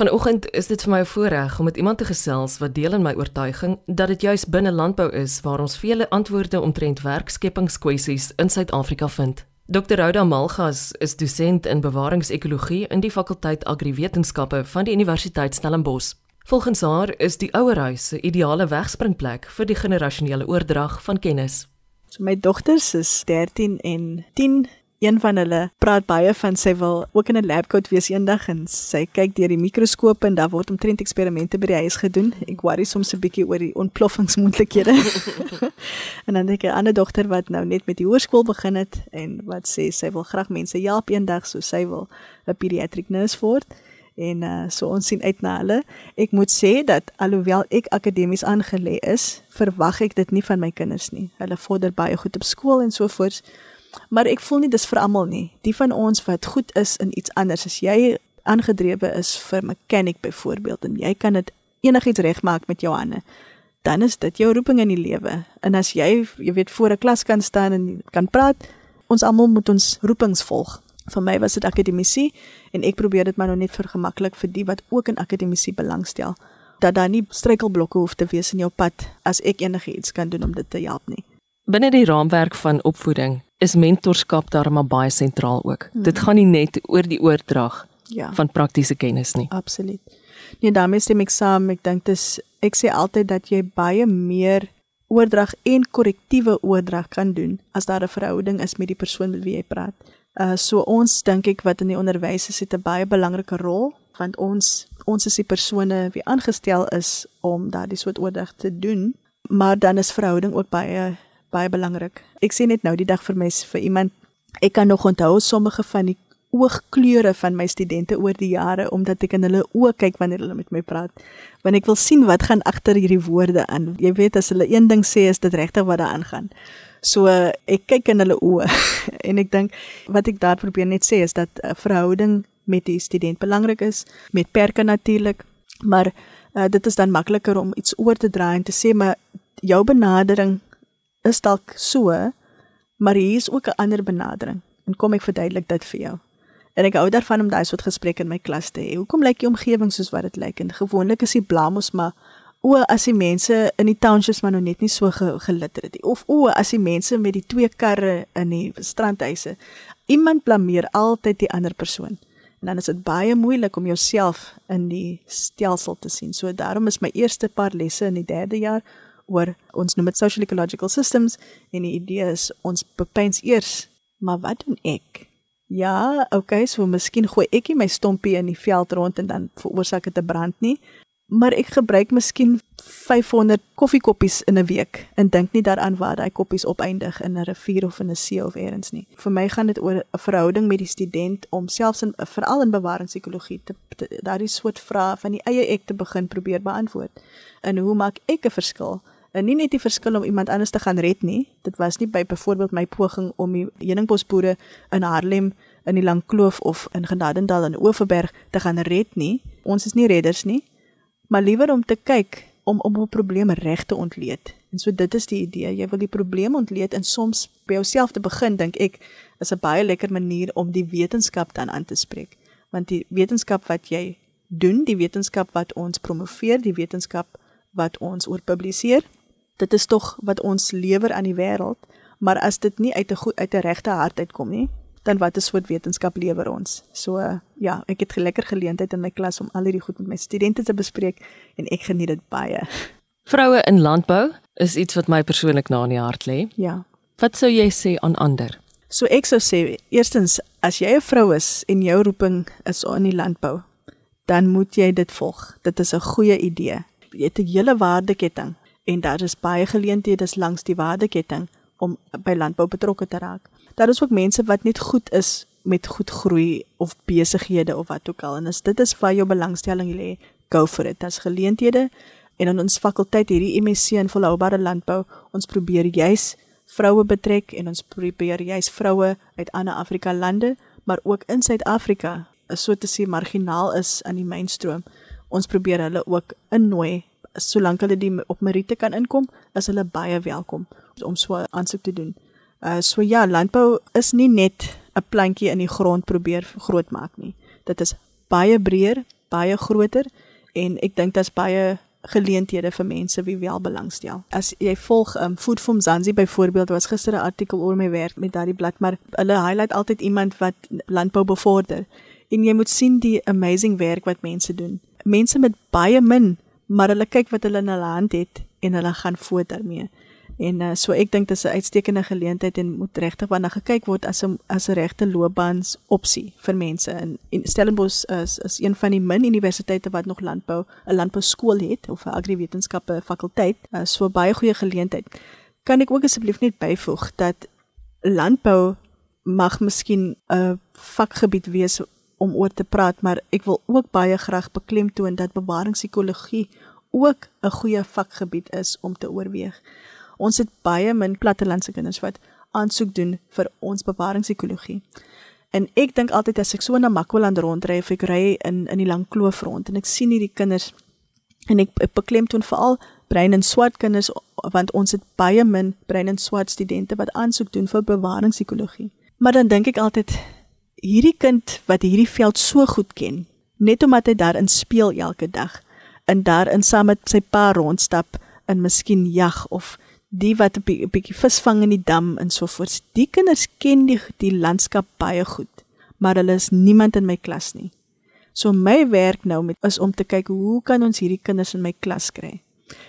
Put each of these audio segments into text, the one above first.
Vanoggend is dit vir my 'n voorreg om met iemand te gesels wat deel in my oortuiging dat dit juis binne landbou is waar ons vele antwoorde omtrent werkskepingskwessies in Suid-Afrika vind. Dr. Rhoda Malgas is dosent in bewaringsekologie in die fakulteit agriwetenskappe van die Universiteit Stellenbosch. Volgens haar is die ouerhuis 'n ideale wegspringplek vir die generasionele oordrag van kennis. So my dogters is 13 en 10 een van hulle praat baie van sy wil ook in 'n labcoat wees eendag en sy kyk deur die mikroskoop en daar word omtrent eksperimente by die huis gedoen. Ek worry soms 'n bietjie oor die ontploffingsmoontlikhede. en dan het ek 'n ander dogter wat nou net met die hoërskool begin het en wat sê sy wil graag mense help eendag so sy wil 'n pediatric nurse word en uh, so ons sien uit na hulle. Ek moet sê dat alhoewel ek akademies aangelê is, verwag ek dit nie van my kinders nie. Hulle vorder baie goed op skool en so voort. Maar ek voel nie dis vir almal nie. Die van ons wat goed is in iets anders, as jy aangedrewe is vir mechanic byvoorbeeld en jy kan dit enigiets regmaak met jou hande, dan is dit jou roeping in die lewe. En as jy, jy weet, voor 'n klas kan staan en kan praat, ons almal moet ons roepings volg. Vir my was dit akademisie en ek probeer dit maar nou net vergemaklik vir die wat ook in akademisie belangstel dat daar nie struikelblokke hoef te wees in jou pad as ek enigiets kan doen om dit te help nie. Binne die raamwerk van opvoeding is mentorskap daarmee baie sentraal ook. Hmm. Dit gaan nie net oor die oordrag ja. van praktiese kennis nie. Absoluut. Nee, daarmee stem ek saam. Ek dink dis ek sê altyd dat jy baie meer oordrag en korrektiewe oordrag kan doen as daar 'n verhouding is met die persoon met wie jy praat. Uh so ons dink ek wat in die onderwys is het 'n baie belangrike rol want ons ons is die persone wie aangestel is om daardie soort oordrag te doen, maar dan is verhouding ook baie baie belangrik. Ek sê net nou die dag vir my vir iemand ek kan nog onthou sommige van die oogkleure van my studente oor die jare omdat ek in hulle oë kyk wanneer hulle met my praat. Want ek wil sien wat gaan agter hierdie woorde aan. Jy weet as hulle een ding sê is dit regtig wat daar aangaan. So ek kyk in hulle oë en ek dink wat ek daar probeer net sê is dat 'n verhouding met die student belangrik is, met perke natuurlik, maar uh, dit is dan makliker om iets oor te dra en te sê maar jou benadering is dalk so, maar hier is ook 'n ander benadering. En kom ek verduidelik dit vir jou. En ek hou daarvan om daai soort gesprekke in my klas te hê. Hoekom lyk die omgewing soos wat dit lyk? En gewoonlik is die blamos maar o, as die mense in die townships maar nou net nie so ge gelitter het nie. Of o, as die mense met die twee karre in die strandhuise. Iemand blameer altyd die ander persoon. En dan is dit baie moeilik om jouself in die stelsel te sien. So daarom is my eerste paar lesse in die 3de jaar oor ons noem dit social ecological systems en die idee is ons bepeins eers maar wat doen ek ja okay so miskien gooi ek my stompie in die veld rond en dan veroorsaak dit 'n brand nie maar ek gebruik miskien 500 koffiekoppies in 'n week en dink nie daaraan waar daai koppies opeindig in 'n rivier of in 'n see of elders nie. Vir my gaan dit oor 'n verhouding met die student om selfs in veral in bewaringsekologie te, te daardie soort vrae van die eie ek te begin probeer beantwoord. En hoe maak ek 'n verskil? En nie net die verskil om iemand anders te gaan red nie. Dit was nie by byvoorbeeld my poging om die heuningbosboere in Harlem in die Langkloof of in Genadendal in Oeverberg te gaan red nie. Ons is nie redders nie, maar liewer om te kyk om om 'n probleem reg te ontleed. En so dit is die idee. Jy wil die probleem ontleed en soms by jouself te begin dink ek is 'n baie lekker manier om die wetenskap dan aan te spreek. Want die wetenskap wat jy doen, die wetenskap wat ons promoveer, die wetenskap wat ons oor publiseer, dit is tog wat ons lewer aan die wêreld, maar as dit nie uit 'n goed uit 'n regte hart uitkom nie, dan wat 'n soort wetenskap lewer ons. So ja, ek het lekker geleentheid in my klas om al hierdie goed met my studente te bespreek en ek geniet dit baie. Vroue in landbou is iets wat my persoonlik na in die hart lê. Ja. Wat sou jy sê aan ander? So ek sou sê, eerstens, as jy 'n vrou is en jou roeping is in die landbou, dan moet jy dit volg. Dit is 'n goeie idee. Jy het 'n hele waardeketting en daar is baie geleenthede langs die waardeketting om by landbou betrokke te raak. Daar is ook mense wat net goed is met goed groei of besighede of wat ook al en as dit is vir jou belangstelling lê, go for it. Daar's geleenthede en in ons fakulteit hierdie MSc in volhoubare landbou, ons probeer juis vroue betrek en ons probeer juis vroue uit ander Afrika lande, maar ook in Suid-Afrika, so te sê marginaal is aan die mainstroom. Ons probeer hulle ook innooi solank hulle die op Merite kan inkom, is hulle baie welkom om so aansoek te doen. Uh so ja, landbou is nie net 'n plantjie in die grond probeer groot maak nie. Dit is baie breër baie groter en ek dink daar's baie geleenthede vir mense wie wel belangstel. As jy volg um Food from Zanzi byvoorbeeld was gister 'n artikel oor my werk met daardie blad, maar hulle highlight altyd iemand wat landbou bevorder. En jy moet sien die amazing werk wat mense doen. Mense met baie min, maar hulle kyk wat hulle in hulle hand het en hulle gaan voort daarmee. En uh, so ek dink dit is 'n uitstekende geleentheid en moet regtig waarna gekyk word as 'n as 'n regte loopbaans opsie vir mense. En, en Stellenbosch is is een van die min universiteite wat nog landbou 'n landbou skool het of 'n agriwetenskappe fakulteit. Uh, so baie goeie geleentheid. Kan ek ook asseblief net byvoeg dat landbou mag miskien 'n vakgebied wees om oor te praat, maar ek wil ook baie graag beklemtoon dat bewaringspsigologie ook 'n goeie vakgebied is om te oorweeg. Ons het baie min plattelandse kinders wat aansoek doen vir ons bewaringspsigologie. En ek dink altyd as ek so na Makwaland rondry of ek ry in in die lang kloof rond en ek sien hierdie kinders en ek, ek beklemtoon veral brein en swart kinders want ons het baie min brein en swart studente wat aansoek doen vir bewaringspsigologie. Maar dan dink ek altyd hierdie kind wat hierdie veld so goed ken, net omdat hy daarin speel elke dag en daarin saam met sy pa rondstap en miskien jag of die wat 'n bietjie visvang in die dam en so voort. Die kinders ken die die landskap baie goed, maar hulle is niemand in my klas nie. So my werk nou met is om te kyk hoe kan ons hierdie kinders in my klas kry?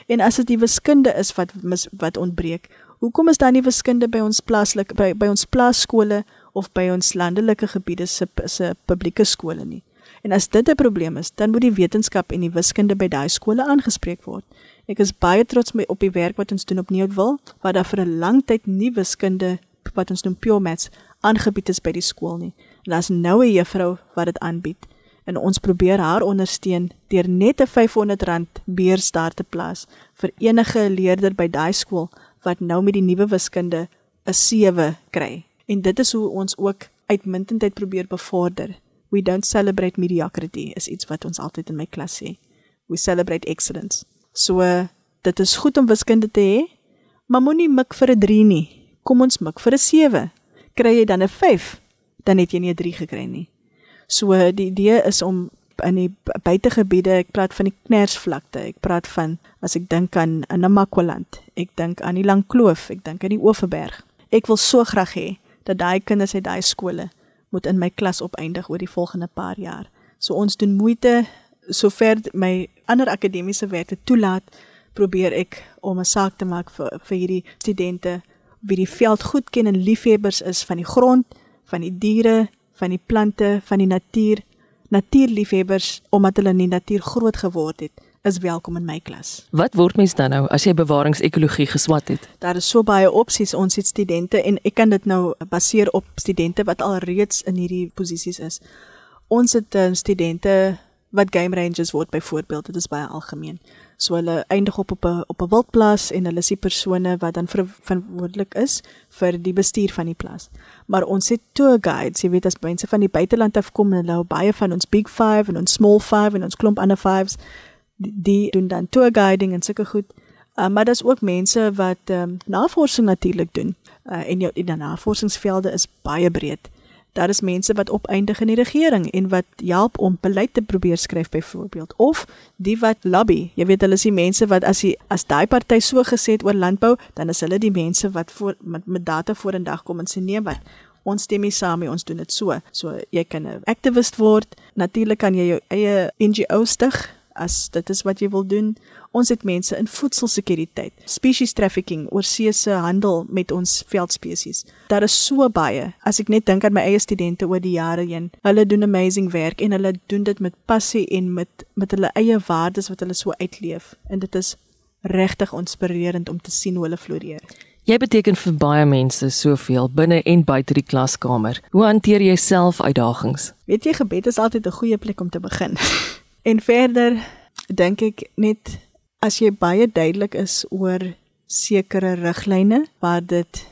En as dit die wiskunde is wat mis, wat ontbreek, hoekom is daar nie wiskunde by ons plaaslike by by ons plaaskole of by ons landelike gebiede se se publieke skole nie? En as dit 'n probleem is, dan moet die wetenskap en die wiskunde by daai skole aangespreek word. Ek is baie trots op die werk wat ons doen op Nieuwil, waar daar vir 'n lang tyd nie wiskunde wat ons noem pure maths aangebied is by die skool nie. En daar's nou 'n juffrou wat dit aanbied en ons probeer haar ondersteun deur net 'n R500 beurs daar te plaas vir enige leerder by daai skool wat nou met die nuwe wiskunde 'n 7 kry. En dit is hoe ons ook uitmuntendheid probeer bevorder. We don't celebrate mediocrity is iets wat ons altyd in my klas sê. We celebrate excellence. So dit is goed om wiskunde te hê, maar moenie mik vir 'n 3 nie. Kom ons mik vir 'n 7. Kry jy dan 'n 5, dan het jy nie 'n 3 gekry nie. So die idee is om in die buitegebiede, ek praat van die Knersvlakte, ek praat van as ek dink aan in Namakwaland, ek dink aan die Lang Kloof, ek dink aan die Oeverberg. Ek wil so graag hê dat daai kinders uit daai skole moet in my klas opeindig oor die volgende paar jaar. So ons doen moeite sover my ander akademiese werk toelaat, probeer ek om 'n saak te maak vir vir hierdie studente wie die veld goed ken en liefhebbers is van die grond, van die diere, van die plante, van die natuur, natuurliefhebbers omdat hulle in die natuur groot geword het is welkom in my klas. Wat word mens dan nou as jy bewaringsekologie geswat het? Daar is so baie opsies ons het studente en ek kan dit nou baseer op studente wat al reeds in hierdie posisies is. Ons het uh, studente wat game rangers word byvoorbeeld, dit is baie algemeen. So hulle eindig op op 'n op 'n wildplaas en hulle is die persone wat dan verantwoordelik is vir die bestuur van die plaas. Maar ons het tour guides, jy weet as mense van die buiteland af kom en hulle baie van ons big 5 en ons small 5 en ons klomp ander 5s die, doen dan tour guiding en sulke goed. Uh, maar daar's ook mense wat um, navorsing natuurlik doen. Uh, en jou die navorsingsvelde is baie breed. Daar is mense wat opeindig in die regering en wat help om beleid te probeer skryf byvoorbeeld. Of die wat lobby. Jy weet hulle is die mense wat as die as daai party so gesê het oor landbou dan is hulle die mense wat voor met, met data voor in dag kom en sê nee wat ons stem mee saam ons doen dit so. So jy kan 'n aktivis word. Natuurlik kan jy jou eie NGO stig as dit is wat jy wil doen Ons het mense in voedselsekuriteit, species trafficking, oorseese handel met ons veldspesies. Daar is so baie. As ek net dink aan my eie studente oor die jare heen, hulle doen amazing werk en hulle doen dit met passie en met met hulle eie waardes wat hulle so uitleef. En dit is regtig inspirerend om te sien hoe hulle floreer. Jy beteken vir baie mense soveel binne en buite die klaskamer. Hoe hanteer jy self uitdagings? Weet jy gebed is altyd 'n goeie plek om te begin. en verder dink ek net as jy baie duidelik is oor sekere riglyne waar dit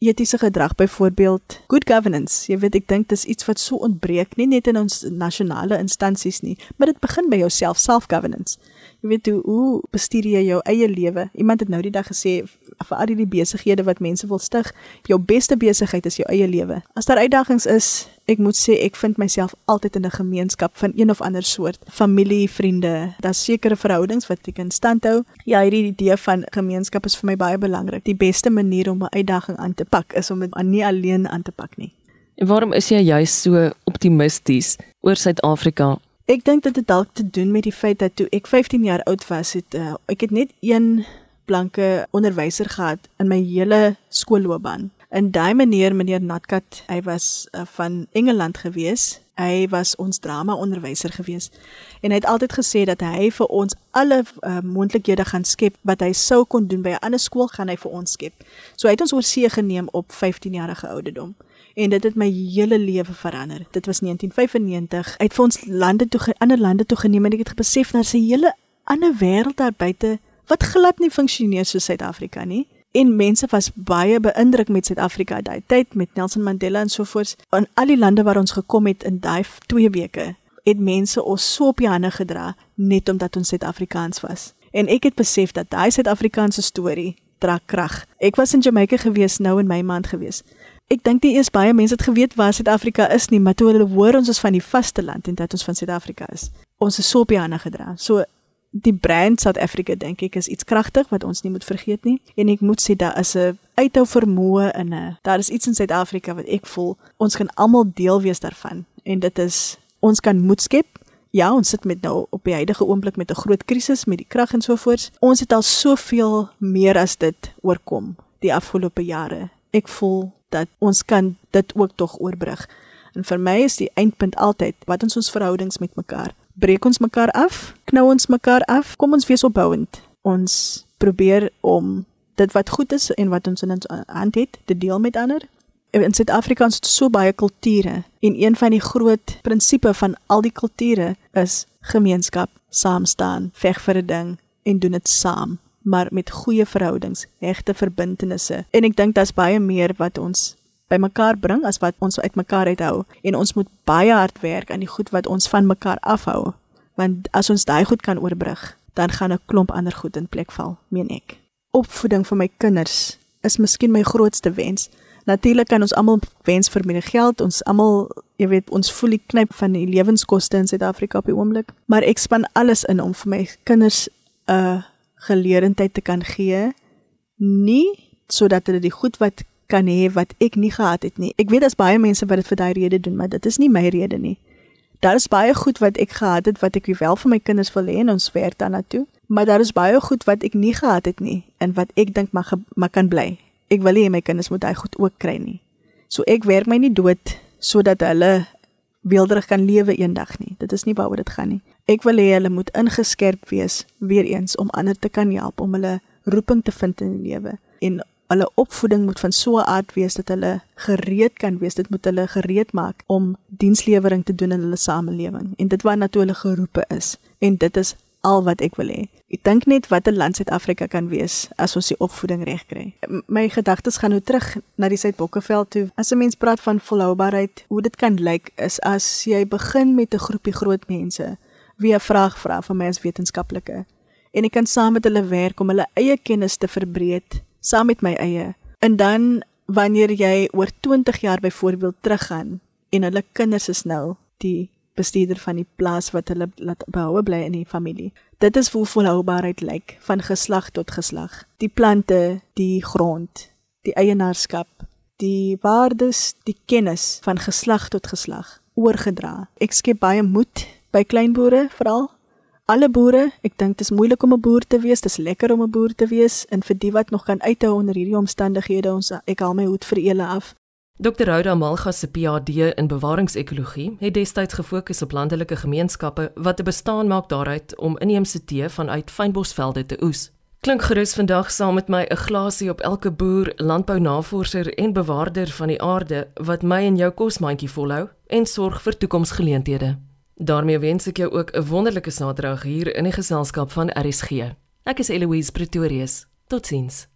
etiese gedrag byvoorbeeld good governance jy weet ek dink dis iets wat so ontbreek nie net in ons nasionale instansies nie maar dit begin by jouself self governance jy weet hoe, hoe bestuur jy jou eie lewe iemand het nou die dag gesê vir al die besighede wat mense wil stig. Jou beste besigheid is jou eie lewe. As daar uitdagings is, ek moet sê ek vind myself altyd in 'n gemeenskap van een of ander soort, familie, vriende. Daar's sekere verhoudings wat ek in stand hou. Ja, hierdie idee van gemeenskap is vir my baie belangrik. Die beste manier om 'n uitdaging aan te pak is om dit nie alleen aan te pak nie. En waarom is jy juist so optimisties oor Suid-Afrika Ek dink dit het dalk te doen met die feit dat toe ek 15 jaar oud was, het uh, ek het net een blanke onderwyser gehad in my hele skoolloopbaan. In daai meneer meneer Natkat, hy was uh, van Engeland gewees. Hy was ons drama onderwyser gewees en hy het altyd gesê dat hy vir ons alle uh, moontlikhede gaan skep wat hy sou kon doen by 'n ander skool gaan hy vir ons skep. So hy het ons oor see geneem op 15 jarige ouderdom en dit het my hele lewe verander. Dit was 1995. Hy het vir ons lande toe ander lande toe geneem en ek het besef daar's 'n hele ander wêreld daar buite wat glad nie funksioneer soos Suid-Afrika nie. En mense was baie beïndruk met Suid-Afrika daai tyd met Nelson Mandela en so voort. In al die lande waar ons gekom het in daai 2 weke, het mense ons so op die hande gedra net omdat ons Suid-Afrikaans was. En ek het besef dat daai Suid-Afrikaanse storie dra krag. Ek was in Jamaica gewees nou in my maand gewees. Ek dink nie eers baie mense het geweet waar Suid-Afrika is nie, maar toe hulle hoor ons is van die vasteland en dat ons van Suid-Afrika is. Ons is so op die hande gedra. So die brand South Africa dink ek is iets kragtig wat ons nie moet vergeet nie. En ek moet sê daar is 'n uithou vermoë in 'n daar is iets in Suid-Afrika wat ek voel ons kan almal deel wees daarvan en dit is ons kan moed skep. Ja, ons sit met nou op die huidige oomblik met 'n groot krisis met die krag en so voort. Ons het al soveel meer as dit oorkom die afgelope jare. Ek voel dat ons kan dit ook tog oorbrug. En vir my is die eindpunt altyd wat ons ons verhoudings met mekaar. Breek ons mekaar af? Knou ons mekaar af? Kom ons wees opbouend. Ons probeer om dit wat goed is en wat ons in ons hand het te deel met ander. In Suid-Afrika is so baie kulture en een van die groot prinsipe van al die kulture is gemeenskap, saam staan, veg vir 'n ding en doen dit saam maar met goeie verhoudings, regte verbintenisse. En ek dink daar's baie meer wat ons bymekaar bring as wat ons uitmekaar uithou en ons moet baie hard werk aan die goed wat ons van mekaar afhou. Want as ons daai goed kan oorbrug, dan gaan 'n klomp ander goed in plek val, meen ek. Opvoeding vir my kinders is miskien my grootste wens. Natuurlik kan ons almal wens vir meer geld. Ons almal, jy weet, ons voel die knyp van die lewenskoste in Suid-Afrika op die oomblik, maar ek span alles in om vir my kinders 'n uh, geleentheid te kan gee nie sodat hulle die goed wat kan hê wat ek nie gehad het nie. Ek weet daar's baie mense wat dit vir daai rede doen, maar dit is nie my rede nie. Daar is baie goed wat ek gehad het wat ek wel vir my kinders wil hê en ons werk daarna toe, maar daar is baie goed wat ek nie gehad het nie en wat ek dink mag maar kan bly. Ek wil hê my kinders moet daai goed ook kry nie. So ek werk my nie dood sodat hulle weelderig kan lewe eendag nie. Dit is nie waaroor dit gaan nie. Ek wil hê hulle moet ingeskerp wees weer eens om ander te kan help om hulle roeping te vind in die lewe en hulle opvoeding moet van so 'n aard wees dat hulle gereed kan wees. Dit moet hulle gereed maak om dienslewering te doen in hulle samelewing en dit waarna toe hulle geroepe is. En dit is al wat ek wil hê. Ek dink net wat 'n land Suid-Afrika kan wees as ons die opvoeding reg kry. My gedagtes gaan nou terug na die Suid-Bokkeveld toe. As 'n mens praat van volhoubaarheid, hoe dit kan lyk is as jy begin met 'n groepie groot mense wie 'n vraag vra van my as wetenskaplike en ek kan saam met hulle werk om hulle eie kennis te verbreek saam met my eie. En dan wanneer jy oor 20 jaar byvoorbeeld teruggaan en hulle kinders is nou die bestuurder van die plaas wat hulle laat behou bly in die familie. Dit is hoe volhoubaarheid lyk van geslag tot geslag. Die plante, die grond, die eienaarskap, die waardes, die kennis van geslag tot geslag oorgedra. Ek skep baie moed by kleinboere veral. Alle boere, ek dink dit is moeilik om 'n boer te wees, dit is lekker om 'n boer te wees en vir die wat nog kan uithou onder hierdie omstandighede, ons ek haal my hoed vir julle af. Dr. Rhoda Malga se PhD in bewaringsekologie het destyds gefokus op landelike gemeenskappe wat 'n bestaan maak daaruit om inheemse tee vanuit fynbosvelde te oes. Klink gerus vandag saam met my 'n glasie op elke boer, landbounavorser en bewaarder van die aarde wat my en jou kosmandjie volhou en sorg vir toekomsgeleenthede. Daarmee wens ek jou ook 'n wonderlike Saterdag hier in die geselskap van RSG. Ek is Eloise Pretorius. Totsiens.